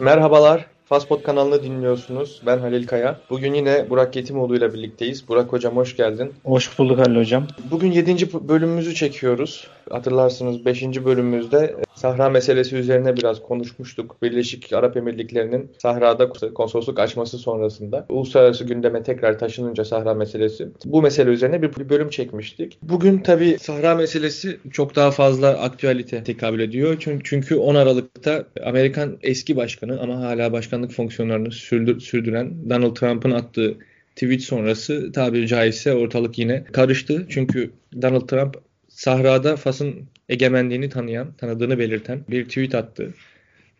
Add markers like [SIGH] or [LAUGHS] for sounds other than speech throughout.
Merhabalar. Faspot kanalını dinliyorsunuz. Ben Halil Kaya. Bugün yine Burak Yetimoğlu ile birlikteyiz. Burak Hocam hoş geldin. Hoş bulduk Halil Hocam. Bugün 7. bölümümüzü çekiyoruz. Hatırlarsınız 5. bölümümüzde Sahra meselesi üzerine biraz konuşmuştuk. Birleşik Arap Emirlikleri'nin Sahra'da konsolosluk açması sonrasında uluslararası gündeme tekrar taşınınca Sahra meselesi bu mesele üzerine bir bölüm çekmiştik. Bugün tabi Sahra meselesi çok daha fazla aktüelite tekabül ediyor. Çünkü 10 Aralık'ta Amerikan eski başkanı ama hala başkanlık fonksiyonlarını sürdüren Donald Trump'ın attığı tweet sonrası tabiri caizse ortalık yine karıştı. Çünkü Donald Trump sahrada Fas'ın egemenliğini tanıyan, tanıdığını belirten bir tweet attı.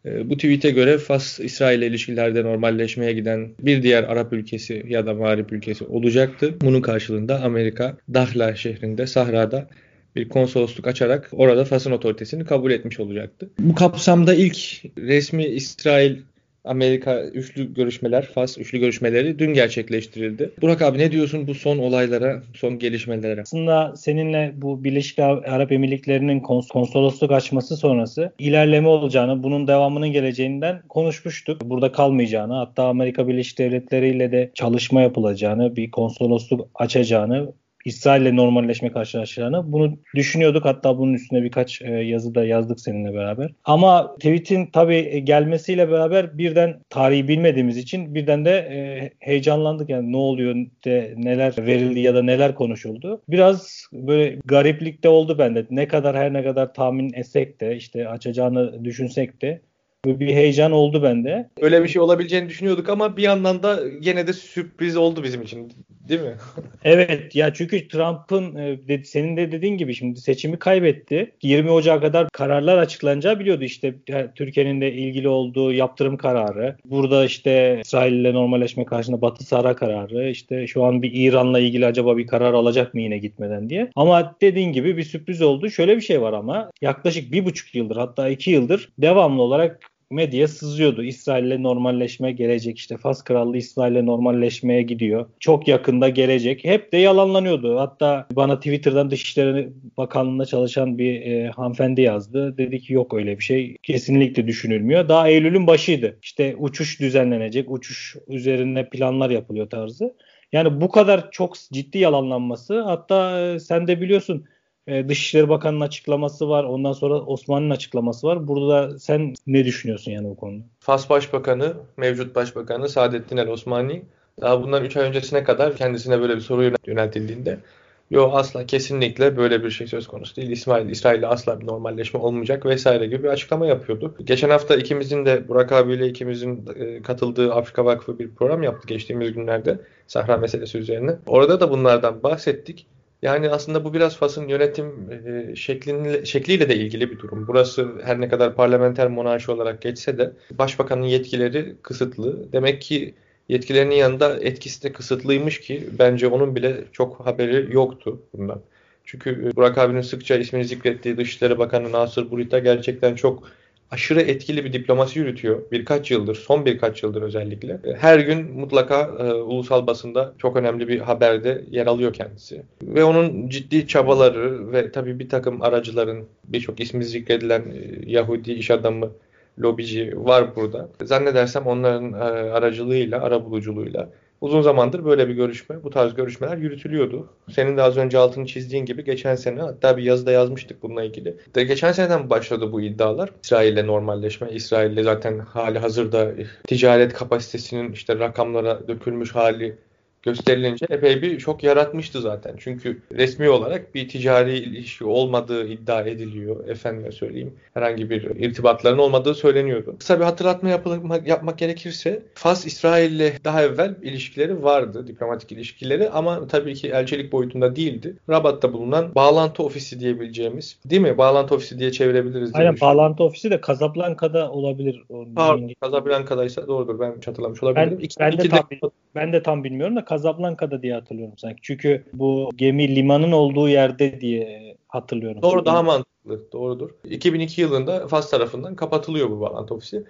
Ee, bu tweet'e göre Fas İsrail ilişkilerde normalleşmeye giden bir diğer Arap ülkesi ya da Mağrip ülkesi olacaktı. Bunun karşılığında Amerika Dahla şehrinde Sahra'da bir konsolosluk açarak orada Fas'ın otoritesini kabul etmiş olacaktı. Bu kapsamda ilk resmi İsrail Amerika üçlü görüşmeler, Fas üçlü görüşmeleri dün gerçekleştirildi. Burak abi ne diyorsun bu son olaylara, son gelişmelere? Aslında seninle bu Birleşik Arap Emirlikleri'nin konsolosluk açması sonrası ilerleme olacağını, bunun devamının geleceğinden konuşmuştuk. Burada kalmayacağını, hatta Amerika Birleşik Devletleri ile de çalışma yapılacağını, bir konsolosluk açacağını İsrail ile normalleşme karşılaşacağını bunu düşünüyorduk. Hatta bunun üstüne birkaç e, yazı da yazdık seninle beraber. Ama tweet'in tabii gelmesiyle beraber birden tarihi bilmediğimiz için birden de e, heyecanlandık. Yani ne oluyor, de neler verildi ya da neler konuşuldu. Biraz böyle gariplikte oldu bende. Ne kadar her ne kadar tahmin etsek de işte açacağını düşünsek de bir heyecan oldu bende. Öyle bir şey olabileceğini düşünüyorduk ama bir yandan da gene de sürpriz oldu bizim için. Değil mi? [LAUGHS] evet ya çünkü Trump'ın e, senin de dediğin gibi şimdi seçimi kaybetti. 20 Ocak'a kadar kararlar açıklanacağı biliyordu işte Türkiye'nin de ilgili olduğu yaptırım kararı. Burada işte İsrail ile normalleşme karşısında Batı Sahra kararı. işte şu an bir İran'la ilgili acaba bir karar alacak mı yine gitmeden diye. Ama dediğin gibi bir sürpriz oldu. Şöyle bir şey var ama yaklaşık bir buçuk yıldır hatta iki yıldır devamlı olarak medya sızıyordu. İsrail'le normalleşme gelecek işte Fas Krallığı İsrail'le normalleşmeye gidiyor. Çok yakında gelecek. Hep de yalanlanıyordu. Hatta bana Twitter'dan Dışişleri Bakanlığı'nda çalışan bir e, hanımefendi yazdı. Dedi ki yok öyle bir şey. Kesinlikle düşünülmüyor. Daha Eylül'ün başıydı. İşte uçuş düzenlenecek. Uçuş üzerine planlar yapılıyor tarzı. Yani bu kadar çok ciddi yalanlanması hatta e, sen de biliyorsun e, Dışişleri Bakanı'nın açıklaması var. Ondan sonra Osman'ın açıklaması var. Burada sen ne düşünüyorsun yani bu konuda? Fas Başbakanı, mevcut Başbakanı Saadettin El Osmani daha bundan 3 ay öncesine kadar kendisine böyle bir soru yöneltildiğinde Yok asla kesinlikle böyle bir şey söz konusu değil. İsmail İsrail'le asla bir normalleşme olmayacak vesaire gibi bir açıklama yapıyordu. Geçen hafta ikimizin de Burak abiyle ikimizin e, katıldığı Afrika Vakfı bir program yaptı geçtiğimiz günlerde Sahra meselesi üzerine. Orada da bunlardan bahsettik. Yani aslında bu biraz Fas'ın yönetim e, şekliyle de ilgili bir durum. Burası her ne kadar parlamenter monarşi olarak geçse de başbakanın yetkileri kısıtlı. Demek ki yetkilerinin yanında etkisi de kısıtlıymış ki bence onun bile çok haberi yoktu bundan. Çünkü Burak abinin sıkça ismini zikrettiği Dışişleri Bakanı Nasır Burita gerçekten çok aşırı etkili bir diplomasi yürütüyor. Birkaç yıldır, son birkaç yıldır özellikle. Her gün mutlaka e, ulusal basında çok önemli bir haberde yer alıyor kendisi. Ve onun ciddi çabaları ve tabii bir takım aracıların, birçok ismi zikredilen e, Yahudi iş adamı, lobici var burada. Zannedersem onların e, aracılığıyla, arabuluculuğuyla Uzun zamandır böyle bir görüşme, bu tarz görüşmeler yürütülüyordu. Senin de az önce altını çizdiğin gibi geçen sene hatta bir yazıda yazmıştık bununla ilgili. De geçen seneden başladı bu iddialar. İsrail'le normalleşme, İsrail'le zaten hali hazırda ticaret kapasitesinin işte rakamlara dökülmüş hali gösterilince epey bir şok yaratmıştı zaten. Çünkü resmi olarak bir ticari ilişki olmadığı iddia ediliyor. Efendime söyleyeyim. Herhangi bir irtibatların olmadığı söyleniyordu. Kısa bir hatırlatma yapmak, yapmak gerekirse Fas İsrail'le daha evvel ilişkileri vardı. Diplomatik ilişkileri ama tabii ki elçilik boyutunda değildi. Rabat'ta bulunan bağlantı ofisi diyebileceğimiz değil mi? Bağlantı ofisi diye çevirebiliriz. Aynen bağlantı ofisi de Casablanca'da olabilir. Pardon, Casablanca'daysa doğrudur. Ben hatırlamış olabilirim. Ben, ben, de tam, ben de tam bilmiyorum da Casablanca'da diye hatırlıyorum sanki. Çünkü bu gemi limanın olduğu yerde diye hatırlıyorum. Doğru daha mantıklı. Doğrudur. 2002 yılında Fas tarafından kapatılıyor bu bağlantı ofisi.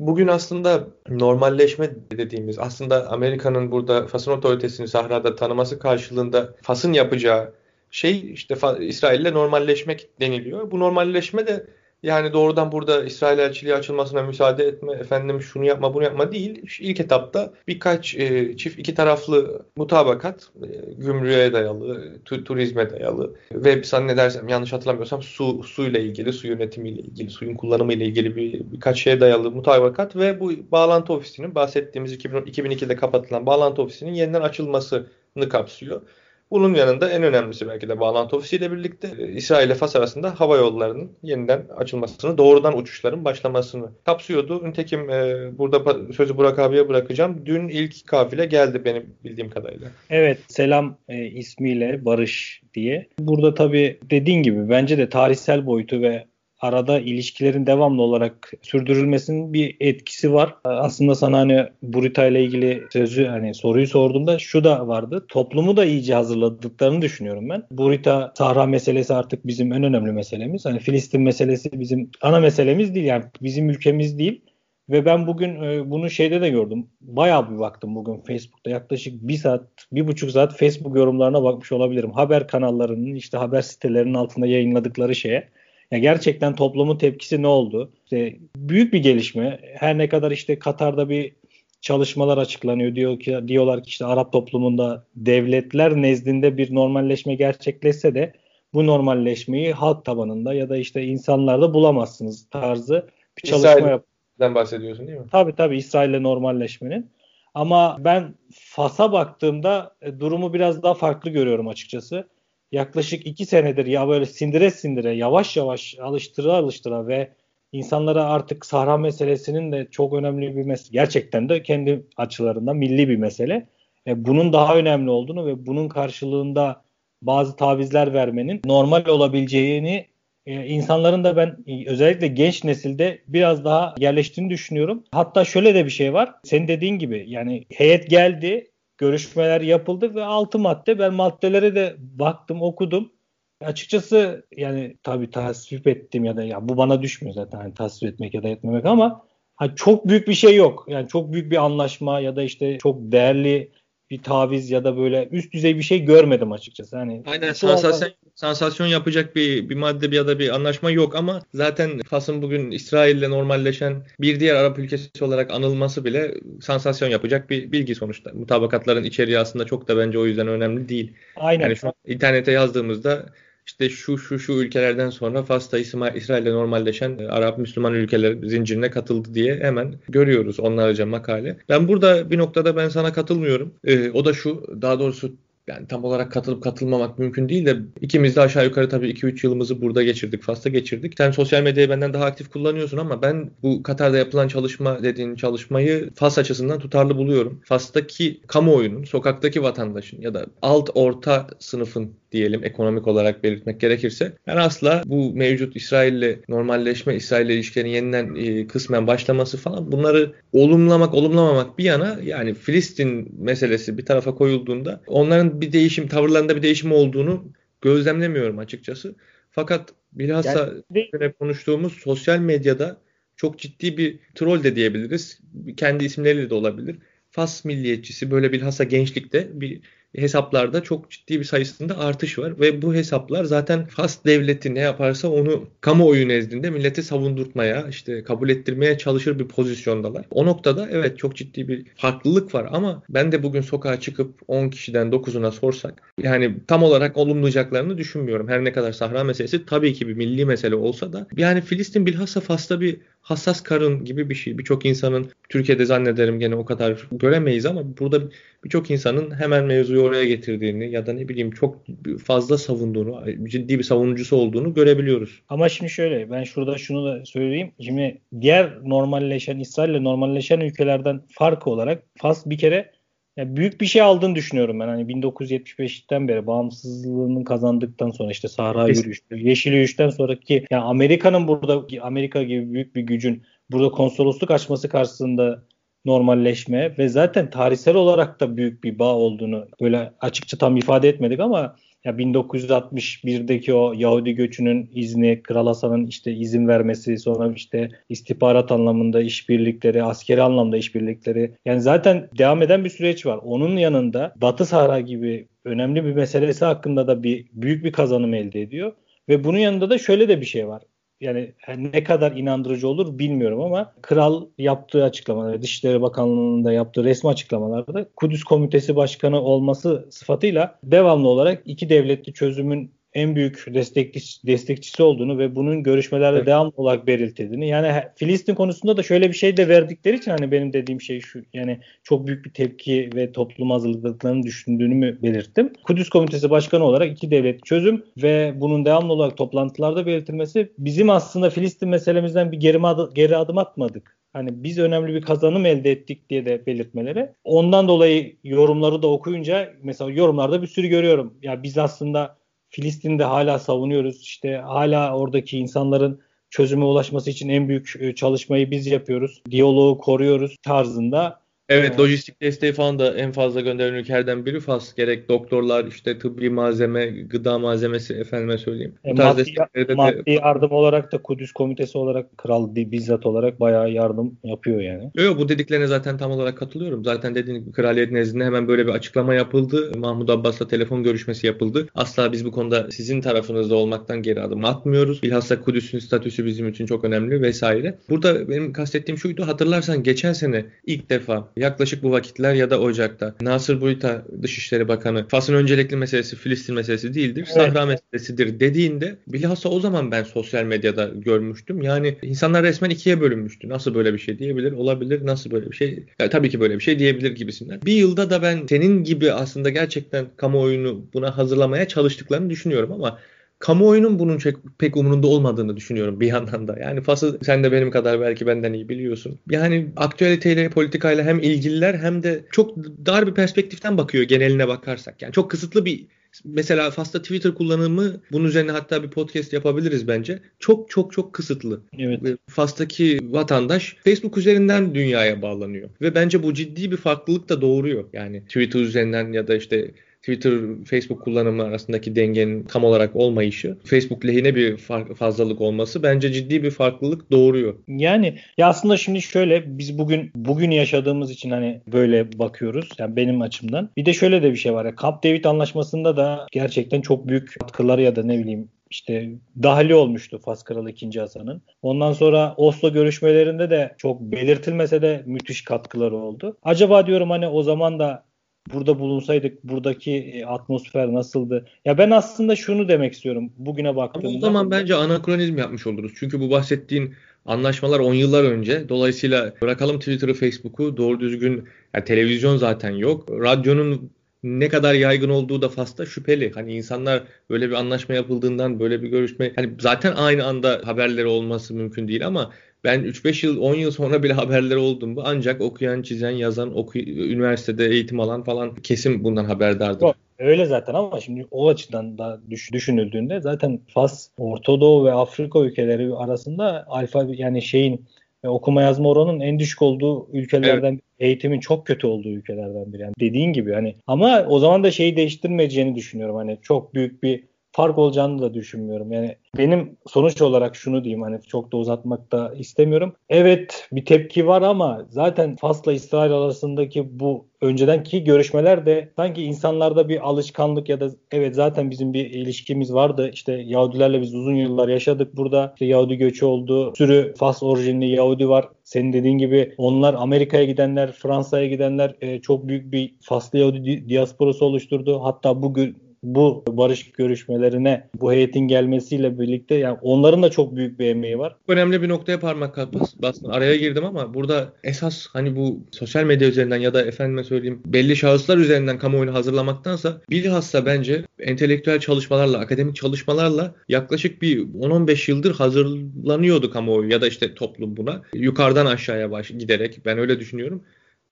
Bugün aslında normalleşme dediğimiz aslında Amerika'nın burada Fas'ın otoritesini sahrada tanıması karşılığında Fas'ın yapacağı şey işte İsrail'le normalleşmek deniliyor. Bu normalleşme de Yani doğrudan burada İsrail elçiliği açılmasına müsaade etme, efendim şunu yapma bunu yapma değil. İlk etapta birkaç e, çift iki taraflı mutabakat, e, gümrüğe dayalı, tu, turizme dayalı ve zannedersem yanlış hatırlamıyorsam su suyla ilgili, su yönetimiyle ilgili, suyun kullanımı ile ilgili bir birkaç şeye dayalı mutabakat ve bu bağlantı ofisinin bahsettiğimiz 2000, 2002'de kapatılan bağlantı ofisinin yeniden açılmasını kapsıyor. Bunun yanında en önemlisi belki de bağlantı ofisiyle birlikte e, İsrail ile Fas arasında hava yollarının yeniden açılmasını, doğrudan uçuşların başlamasını kapsıyordu. Nitekim e, burada sözü Burak abiye bırakacağım. Dün ilk kafile geldi benim bildiğim kadarıyla. Evet, Selam e, ismiyle Barış diye. Burada tabii dediğin gibi bence de tarihsel boyutu ve arada ilişkilerin devamlı olarak sürdürülmesinin bir etkisi var. Aslında sana hani Burita ile ilgili sözü hani soruyu sorduğumda şu da vardı. Toplumu da iyice hazırladıklarını düşünüyorum ben. Burita Sahra meselesi artık bizim en önemli meselemiz. Hani Filistin meselesi bizim ana meselemiz değil yani bizim ülkemiz değil. Ve ben bugün e, bunu şeyde de gördüm. Bayağı bir baktım bugün Facebook'ta. Yaklaşık bir saat, bir buçuk saat Facebook yorumlarına bakmış olabilirim. Haber kanallarının işte haber sitelerinin altında yayınladıkları şeye. Ya gerçekten toplumun tepkisi ne oldu? İşte büyük bir gelişme. Her ne kadar işte Katar'da bir çalışmalar açıklanıyor. Diyor ki diyorlar ki işte Arap toplumunda devletler nezdinde bir normalleşme gerçekleşse de bu normalleşmeyi halk tabanında ya da işte insanlarda bulamazsınız tarzı bir çalışma İsrail'den bahsediyorsun değil mi? Tabii tabii İsrail'le normalleşmenin. Ama ben Fas'a baktığımda e, durumu biraz daha farklı görüyorum açıkçası yaklaşık iki senedir ya böyle sindire sindire yavaş yavaş alıştıra alıştıra ve insanlara artık Sahra meselesinin de çok önemli bir mesele. Gerçekten de kendi açılarından milli bir mesele. E, bunun daha önemli olduğunu ve bunun karşılığında bazı tavizler vermenin normal olabileceğini e, insanların da ben e, özellikle genç nesilde biraz daha yerleştiğini düşünüyorum. Hatta şöyle de bir şey var. Senin dediğin gibi yani heyet geldi görüşmeler yapıldı ve altı madde ben maddelere de baktım okudum. Açıkçası yani tabii tasvip ettim ya da ya bu bana düşmüyor zaten hani tasvip etmek ya da etmemek ama hani çok büyük bir şey yok. Yani çok büyük bir anlaşma ya da işte çok değerli bir taviz ya da böyle üst düzey bir şey görmedim açıkçası. Hani Aynen sansasyon, sansasyon yapacak bir, bir madde ya da bir anlaşma yok ama zaten Fas'ın bugün İsrail ile normalleşen bir diğer Arap ülkesi olarak anılması bile sansasyon yapacak bir bilgi sonuçta. Mutabakatların içeriği aslında çok da bence o yüzden önemli değil. Aynen. Yani şu an internete yazdığımızda işte şu şu şu ülkelerden sonra Fas'ta İsrail'le normalleşen e, Arap Müslüman ülkeler zincirine katıldı diye hemen görüyoruz onlarca makale. Ben burada bir noktada ben sana katılmıyorum. Ee, o da şu daha doğrusu yani tam olarak katılıp katılmamak mümkün değil de ikimiz de aşağı yukarı tabii 2-3 yılımızı burada geçirdik, Fas'ta geçirdik. Sen sosyal medyayı benden daha aktif kullanıyorsun ama ben bu Katar'da yapılan çalışma dediğin çalışmayı Fas açısından tutarlı buluyorum. Fas'taki kamuoyunun, sokaktaki vatandaşın ya da alt orta sınıfın diyelim ekonomik olarak belirtmek gerekirse ben asla bu mevcut İsrail'le normalleşme, İsrail'le ilişkilerin yeniden e, kısmen başlaması falan bunları olumlamak, olumlamamak bir yana yani Filistin meselesi bir tarafa koyulduğunda onların bir değişim, tavırlarında bir değişim olduğunu gözlemlemiyorum açıkçası. Fakat bilhassa yani, konuştuğumuz sosyal medyada çok ciddi bir troll de diyebiliriz. Kendi isimleriyle de olabilir. Fas milliyetçisi böyle bilhassa gençlikte bir hesaplarda çok ciddi bir sayısında artış var ve bu hesaplar zaten Fas devleti ne yaparsa onu kamuoyu nezdinde milleti savundurtmaya, işte kabul ettirmeye çalışır bir pozisyondalar. O noktada evet çok ciddi bir farklılık var ama ben de bugün sokağa çıkıp 10 kişiden 9'una sorsak yani tam olarak olumlayacaklarını düşünmüyorum. Her ne kadar Sahra meselesi tabii ki bir milli mesele olsa da yani Filistin bilhassa Fas'ta bir hassas karın gibi bir şey. Birçok insanın Türkiye'de zannederim gene o kadar göremeyiz ama burada birçok insanın hemen mevzuyu oraya getirdiğini ya da ne bileyim çok fazla savunduğunu, ciddi bir savunucusu olduğunu görebiliyoruz. Ama şimdi şöyle ben şurada şunu da söyleyeyim. Şimdi diğer normalleşen, İsrail'le normalleşen ülkelerden farkı olarak Fas bir kere yani büyük bir şey aldığını düşünüyorum ben. Hani 1975'ten beri bağımsızlığını kazandıktan sonra işte Sahra yürüyüşü, Yeşil yürüyüşten sonraki yani Amerika'nın burada Amerika gibi büyük bir gücün burada konsolosluk açması karşısında normalleşme ve zaten tarihsel olarak da büyük bir bağ olduğunu böyle açıkça tam ifade etmedik ama ya 1961'deki o Yahudi göçünün izni, Kral Hasan'ın işte izin vermesi, sonra işte istihbarat anlamında işbirlikleri, askeri anlamda işbirlikleri. Yani zaten devam eden bir süreç var. Onun yanında Batı Sahra gibi önemli bir meselesi hakkında da bir büyük bir kazanım elde ediyor. Ve bunun yanında da şöyle de bir şey var. Yani ne kadar inandırıcı olur bilmiyorum ama kral yaptığı açıklamaları, Dışişleri Bakanlığı'nda yaptığı resmi açıklamalarda Kudüs Komitesi Başkanı olması sıfatıyla devamlı olarak iki devletli çözümün en büyük destekçisi, destekçisi olduğunu ve bunun görüşmelerde evet. devam olarak belirtildiğini. Yani Filistin konusunda da şöyle bir şey de verdikleri için hani benim dediğim şey şu yani çok büyük bir tepki ve toplum hazırlıklarını düşündüğünü belirttim. Kudüs Komitesi Başkanı olarak iki devlet çözüm ve bunun devamlı olarak toplantılarda belirtilmesi bizim aslında Filistin meselemizden bir geri, adı, geri adım atmadık. Hani biz önemli bir kazanım elde ettik diye de belirtmeleri. Ondan dolayı yorumları da okuyunca mesela yorumlarda bir sürü görüyorum. Ya biz aslında Filistin'de hala savunuyoruz. İşte hala oradaki insanların çözüme ulaşması için en büyük e, çalışmayı biz yapıyoruz. Diyaloğu koruyoruz tarzında Evet lojistik desteği falan da en fazla gönderen ülkelerden biri Fas. Gerek doktorlar işte tıbbi malzeme, gıda malzemesi efendime söyleyeyim. E, maddi, de maddi de... yardım olarak da Kudüs Komitesi olarak kral bizzat olarak bayağı yardım yapıyor yani. Yok bu dediklerine zaten tam olarak katılıyorum. Zaten dediğin gibi kraliyet nezdinde hemen böyle bir açıklama yapıldı. Mahmut Abbas'la telefon görüşmesi yapıldı. Asla biz bu konuda sizin tarafınızda olmaktan geri adım atmıyoruz. Bilhassa Kudüs'ün statüsü bizim için çok önemli vesaire. Burada benim kastettiğim şuydu. Hatırlarsan geçen sene ilk defa yaklaşık bu vakitler ya da Ocak'ta Nasır Boyta Dışişleri Bakanı Fas'ın öncelikli meselesi Filistin meselesi değildir, evet. Sahra meselesidir dediğinde bilhassa o zaman ben sosyal medyada görmüştüm. Yani insanlar resmen ikiye bölünmüştü. Nasıl böyle bir şey diyebilir, olabilir, nasıl böyle bir şey, ya, tabii ki böyle bir şey diyebilir gibisinden. Bir yılda da ben senin gibi aslında gerçekten kamuoyunu buna hazırlamaya çalıştıklarını düşünüyorum ama kamuoyunun bunun pek, pek umurunda olmadığını düşünüyorum bir yandan da. Yani Fas'ı sen de benim kadar belki benden iyi biliyorsun. Yani aktüeliteyle, politikayla hem ilgililer hem de çok dar bir perspektiften bakıyor geneline bakarsak. Yani çok kısıtlı bir mesela Fas'ta Twitter kullanımı bunun üzerine hatta bir podcast yapabiliriz bence. Çok çok çok kısıtlı. Evet. Fas'taki vatandaş Facebook üzerinden dünyaya bağlanıyor. Ve bence bu ciddi bir farklılık da doğuruyor. Yani Twitter üzerinden ya da işte Twitter, Facebook kullanımı arasındaki dengenin tam olarak olmayışı, Facebook lehine bir fazlalık olması bence ciddi bir farklılık doğuruyor. Yani ya aslında şimdi şöyle biz bugün bugün yaşadığımız için hani böyle bakıyoruz. Yani benim açımdan. Bir de şöyle de bir şey var. Ya, Camp David anlaşmasında da gerçekten çok büyük katkıları ya da ne bileyim işte dahili olmuştu Fas Kralı 2. Hasan'ın. Ondan sonra Oslo görüşmelerinde de çok belirtilmese de müthiş katkıları oldu. Acaba diyorum hani o zaman da burada bulunsaydık buradaki e, atmosfer nasıldı? Ya ben aslında şunu demek istiyorum bugüne baktığımda. Ama o zaman bence anakronizm yapmış oluruz. Çünkü bu bahsettiğin anlaşmalar 10 yıllar önce. Dolayısıyla bırakalım Twitter'ı, Facebook'u doğru düzgün yani televizyon zaten yok. Radyonun ne kadar yaygın olduğu da Fas'ta şüpheli. Hani insanlar böyle bir anlaşma yapıldığından böyle bir görüşme hani zaten aynı anda haberleri olması mümkün değil ama ben 3-5 yıl 10 yıl sonra bile haberleri oldum bu. Ancak okuyan, çizen, yazan, oku üniversitede eğitim alan falan kesim bundan haberdardır. Yok, öyle zaten ama şimdi o açıdan da düş, düşünüldüğünde zaten Fas, Orta Doğu ve Afrika ülkeleri arasında alfa yani şeyin e, okuma yazma oranının en düşük olduğu ülkelerden evet. eğitimin çok kötü olduğu ülkelerden biri. Yani dediğin gibi hani ama o zaman da şeyi değiştirmeyeceğini düşünüyorum. Hani çok büyük bir fark olacağını da düşünmüyorum. Yani benim sonuç olarak şunu diyeyim hani çok da uzatmak da istemiyorum. Evet bir tepki var ama zaten Fas'la İsrail arasındaki bu öncedenki görüşmeler de sanki insanlarda bir alışkanlık ya da evet zaten bizim bir ilişkimiz vardı. İşte Yahudilerle biz uzun yıllar yaşadık burada. İşte Yahudi göçü oldu. Bir sürü Fas orijinli Yahudi var. Senin dediğin gibi onlar Amerika'ya gidenler, Fransa'ya gidenler e, çok büyük bir Faslı Yahudi diasporası oluşturdu. Hatta bugün bu barış görüşmelerine bu heyetin gelmesiyle birlikte yani onların da çok büyük bir emeği var. Önemli bir noktaya parmak bastın. Araya girdim ama burada esas hani bu sosyal medya üzerinden ya da efendime söyleyeyim belli şahıslar üzerinden kamuoyunu hazırlamaktansa bilhassa bence entelektüel çalışmalarla, akademik çalışmalarla yaklaşık bir 10-15 yıldır hazırlanıyordu kamuoyu ya da işte toplum buna. Yukarıdan aşağıya baş giderek ben öyle düşünüyorum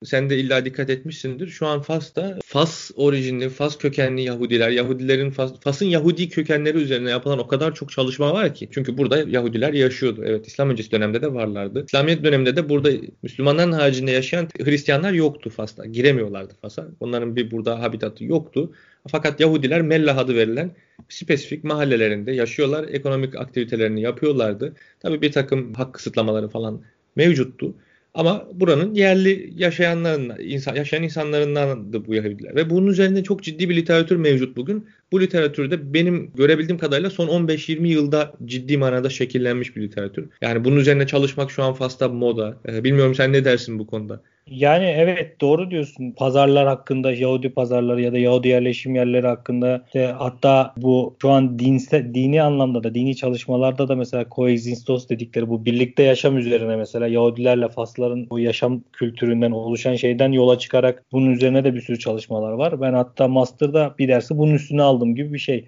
sen de illa dikkat etmişsindir. Şu an Fas'ta Fas orijinli, Fas kökenli Yahudiler, Yahudilerin Fas, Fas'ın Yahudi kökenleri üzerine yapılan o kadar çok çalışma var ki. Çünkü burada Yahudiler yaşıyordu. Evet İslam öncesi dönemde de varlardı. İslamiyet döneminde de burada Müslümanların haricinde yaşayan Hristiyanlar yoktu Fas'ta. Giremiyorlardı Fas'a. Onların bir burada habitatı yoktu. Fakat Yahudiler Mellah adı verilen spesifik mahallelerinde yaşıyorlar. Ekonomik aktivitelerini yapıyorlardı. Tabii bir takım hak kısıtlamaları falan mevcuttu. Ama buranın yerli yaşayanlarından, insan, yaşayan insanlarından da bu Yahudiler. Ve bunun üzerinde çok ciddi bir literatür mevcut bugün. Bu literatürde benim görebildiğim kadarıyla son 15-20 yılda ciddi manada şekillenmiş bir literatür. Yani bunun üzerine çalışmak şu an Fas'ta moda. Ee, bilmiyorum sen ne dersin bu konuda? Yani evet doğru diyorsun. Pazarlar hakkında, Yahudi pazarları ya da Yahudi yerleşim yerleri hakkında işte hatta bu şu an dinse, dini anlamda da dini çalışmalarda da mesela coexistos dedikleri bu birlikte yaşam üzerine mesela Yahudilerle Fasların bu yaşam kültüründen oluşan şeyden yola çıkarak bunun üzerine de bir sürü çalışmalar var. Ben hatta master'da bir dersi bunun üstüne aldım gibi bir şey.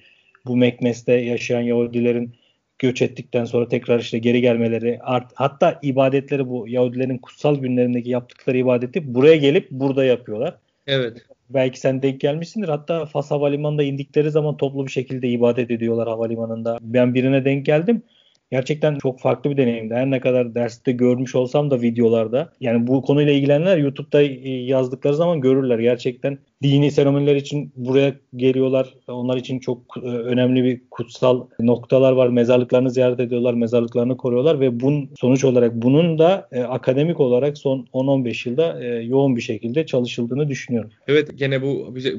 Bu Meknes'te yaşayan Yahudilerin göç ettikten sonra tekrar işte geri gelmeleri art, hatta ibadetleri bu Yahudilerin kutsal günlerindeki yaptıkları ibadeti buraya gelip burada yapıyorlar. Evet. Belki sen denk gelmişsindir. Hatta Fas Havalimanı'nda indikleri zaman toplu bir şekilde ibadet ediyorlar havalimanında. Ben birine denk geldim. Gerçekten çok farklı bir deneyimdi. Her ne kadar derste görmüş olsam da videolarda. Yani bu konuyla ilgilenenler YouTube'da e, yazdıkları zaman görürler. Gerçekten dini seremoniler için buraya geliyorlar. Onlar için çok e, önemli bir kutsal noktalar var. Mezarlıklarını ziyaret ediyorlar, mezarlıklarını koruyorlar ve bun sonuç olarak bunun da e, akademik olarak son 10-15 yılda yoğun bir şekilde çalışıldığını düşünüyorum. Evet gene bu bize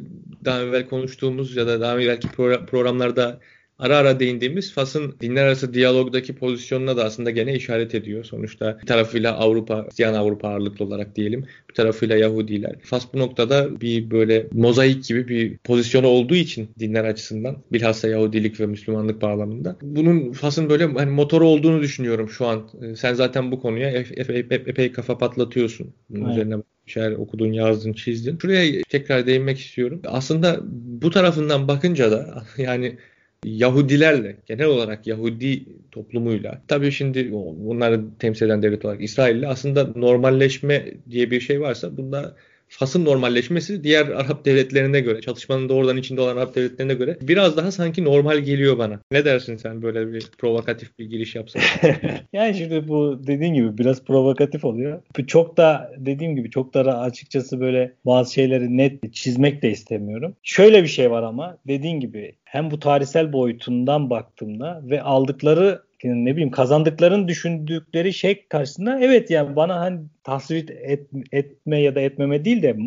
daha evvel konuştuğumuz ya da daha evvelki programlarda ara ara değindiğimiz Fas'ın dinler arası diyalogdaki pozisyonuna da aslında gene işaret ediyor. Sonuçta bir tarafıyla Avrupa, Hristiyan Avrupa ağırlıklı olarak diyelim. Bir tarafıyla Yahudiler. Fas bu noktada bir böyle mozaik gibi bir pozisyonu olduğu için dinler açısından bilhassa Yahudilik ve Müslümanlık bağlamında. Bunun Fas'ın böyle hani motoru olduğunu düşünüyorum şu an. Ee, sen zaten bu konuya epey, epey, epey kafa patlatıyorsun. Bunun evet. üzerine şeyler okudun, yazdın, çizdin. Şuraya tekrar değinmek istiyorum. Aslında bu tarafından bakınca da [LAUGHS] yani Yahudilerle, genel olarak Yahudi toplumuyla, tabii şimdi bunları temsil eden devlet olarak İsrail'le aslında normalleşme diye bir şey varsa bunda Fas'ın normalleşmesi diğer Arap devletlerine göre, çatışmanın doğrudan içinde olan Arap devletlerine göre biraz daha sanki normal geliyor bana. Ne dersin sen böyle bir provokatif bir giriş yapsan? [LAUGHS] yani şimdi bu dediğin gibi biraz provokatif oluyor. Çok da dediğim gibi çok da açıkçası böyle bazı şeyleri net çizmek de istemiyorum. Şöyle bir şey var ama dediğin gibi hem bu tarihsel boyutundan baktığımda ve aldıkları ne bileyim kazandıklarını düşündükleri şey karşısında evet yani bana hani tasvip et, etme ya da etmeme değil de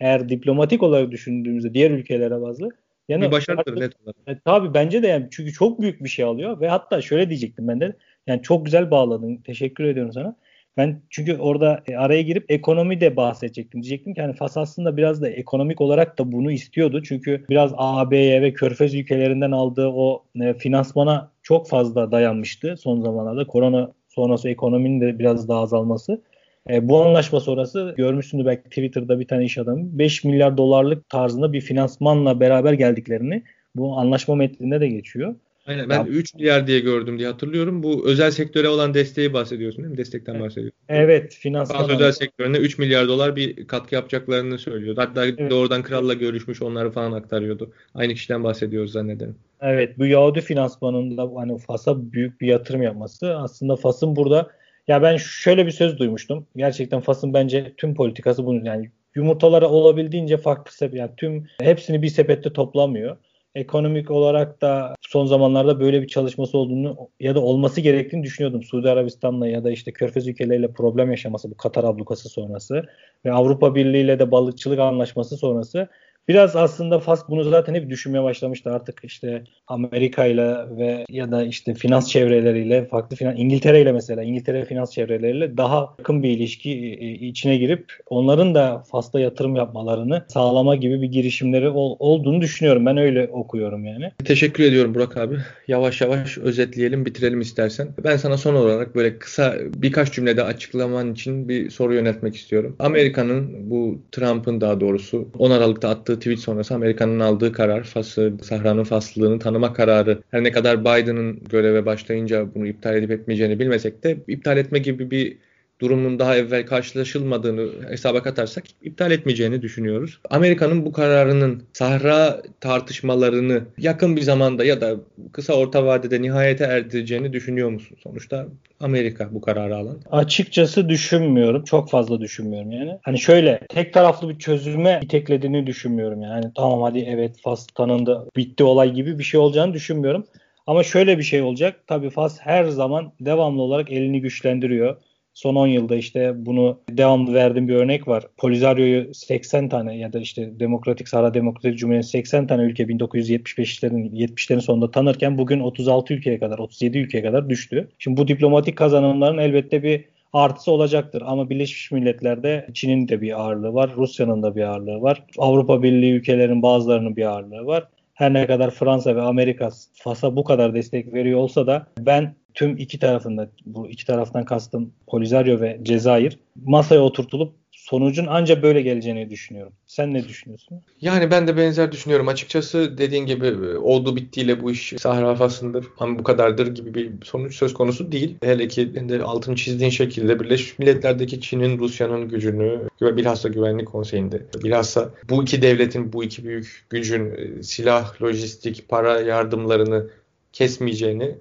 eğer diplomatik olarak düşündüğümüzde diğer ülkelere bazı yani bir başarıdır net olarak. E, tabii bence de yani çünkü çok büyük bir şey alıyor ve hatta şöyle diyecektim ben de yani çok güzel bağladın. Teşekkür ediyorum sana. Ben çünkü orada e, araya girip ekonomi de bahsedecektim. Diyecektim ki hani Fas aslında biraz da ekonomik olarak da bunu istiyordu. Çünkü biraz AB'ye ve Körfez ülkelerinden aldığı o e, finansmana çok fazla dayanmıştı son zamanlarda. Korona sonrası ekonominin de biraz daha azalması. E, bu anlaşma sonrası görmüşsündür belki Twitter'da bir tane iş adamı 5 milyar dolarlık tarzında bir finansmanla beraber geldiklerini bu anlaşma metninde de geçiyor. Aynen ben ya, 3 milyar diye gördüm diye hatırlıyorum. Bu özel sektöre olan desteği bahsediyorsun değil mi? Destekten bahsediyorsun. Evet. Finansman Bazı özel sektörüne 3 milyar dolar bir katkı yapacaklarını söylüyordu. Hatta evet. doğrudan kralla görüşmüş onları falan aktarıyordu. Aynı kişiden bahsediyoruz zannederim. Evet bu Yahudi finansmanında hani Fas'a büyük bir yatırım yapması aslında Fas'ın burada ya ben şöyle bir söz duymuştum. Gerçekten Fas'ın bence tüm politikası bunun yani yumurtaları olabildiğince farklı sepet yani tüm hepsini bir sepette toplamıyor ekonomik olarak da son zamanlarda böyle bir çalışması olduğunu ya da olması gerektiğini düşünüyordum. Suudi Arabistan'la ya da işte Körfez ülkeleriyle problem yaşaması bu Katar ablukası sonrası ve Avrupa Birliği ile de balıkçılık anlaşması sonrası Biraz aslında Fas bunu zaten hep düşünmeye başlamıştı artık işte Amerika ile ve ya da işte finans çevreleriyle farklı finans İngiltere ile mesela İngiltere finans çevreleriyle daha yakın bir ilişki e, içine girip onların da Fas'ta yatırım yapmalarını sağlama gibi bir girişimleri ol, olduğunu düşünüyorum. Ben öyle okuyorum yani. Teşekkür ediyorum Burak abi. Yavaş yavaş özetleyelim, bitirelim istersen. Ben sana son olarak böyle kısa birkaç cümlede açıklaman için bir soru yöneltmek istiyorum. Amerika'nın bu Trump'ın daha doğrusu 10 Aralık'ta attığı tweet sonrası Amerika'nın aldığı karar, Fas'ı, Sahra'nın faslılığını tanıma kararı her ne kadar Biden'ın göreve başlayınca bunu iptal edip etmeyeceğini bilmesek de iptal etme gibi bir durumun daha evvel karşılaşılmadığını hesaba katarsak iptal etmeyeceğini düşünüyoruz. Amerika'nın bu kararının Sahra tartışmalarını yakın bir zamanda ya da kısa orta vadede nihayete erdireceğini düşünüyor musun? Sonuçta Amerika bu kararı alan. Açıkçası düşünmüyorum. Çok fazla düşünmüyorum yani. Hani şöyle tek taraflı bir çözüme iteklediğini düşünmüyorum yani. Tamam hadi evet Fas tanındı bitti olay gibi bir şey olacağını düşünmüyorum. Ama şöyle bir şey olacak. Tabii Fas her zaman devamlı olarak elini güçlendiriyor son 10 yılda işte bunu devamlı verdiğim bir örnek var. Polizario'yu 80 tane ya da işte Demokratik Sahra Demokratik Cumhuriyeti 80 tane ülke 1975'lerin 70'lerin sonunda tanırken bugün 36 ülkeye kadar 37 ülkeye kadar düştü. Şimdi bu diplomatik kazanımların elbette bir artısı olacaktır. Ama Birleşmiş Milletler'de Çin'in de bir ağırlığı var, Rusya'nın da bir ağırlığı var. Avrupa Birliği ülkelerinin bazılarının bir ağırlığı var. Her ne kadar Fransa ve Amerika Fas'a bu kadar destek veriyor olsa da ben tüm iki tarafında bu iki taraftan kastım Polisario ve Cezayir masaya oturtulup sonucun ancak böyle geleceğini düşünüyorum. Sen ne düşünüyorsun? Yani ben de benzer düşünüyorum. Açıkçası dediğin gibi e, oldu bittiyle bu iş Sahra Fas'ındır ama bu kadardır gibi bir sonuç söz konusu değil. Hele ki de altını çizdiğin şekilde Birleşmiş Milletler'deki Çin'in, Rusya'nın gücünü ve bilhassa Güvenlik Konseyi'nde bilhassa bu iki devletin, bu iki büyük gücün e, silah, lojistik, para yardımlarını kesmeyeceğini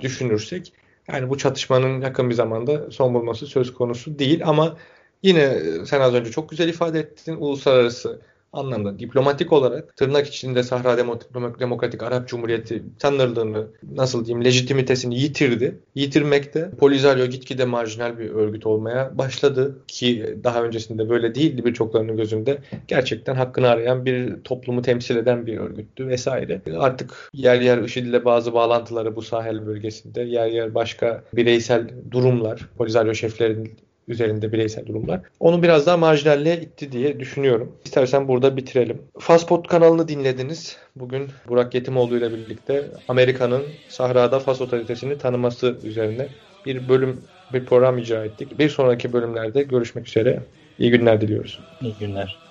düşünürsek yani bu çatışmanın yakın bir zamanda son bulması söz konusu değil ama Yine sen az önce çok güzel ifade ettin. Uluslararası anlamda diplomatik olarak tırnak içinde Sahra Demokratik Arap Cumhuriyeti tanırlığını nasıl diyeyim lejitimitesini yitirdi. Yitirmekte Polisario gitgide marjinal bir örgüt olmaya başladı ki daha öncesinde böyle değildi birçoklarının gözünde. Gerçekten hakkını arayan bir toplumu temsil eden bir örgüttü vesaire. Artık yer yer IŞİD ile bazı bağlantıları bu sahel bölgesinde yer yer başka bireysel durumlar Polisario şeflerinin üzerinde bireysel durumlar. Onu biraz daha marjinalliğe itti diye düşünüyorum. İstersen burada bitirelim. Fastpod kanalını dinlediniz. Bugün Burak Yetimoğlu ile birlikte Amerika'nın Sahra'da Fas otoritesini tanıması üzerine bir bölüm, bir program icra ettik. Bir sonraki bölümlerde görüşmek üzere. İyi günler diliyoruz. İyi günler.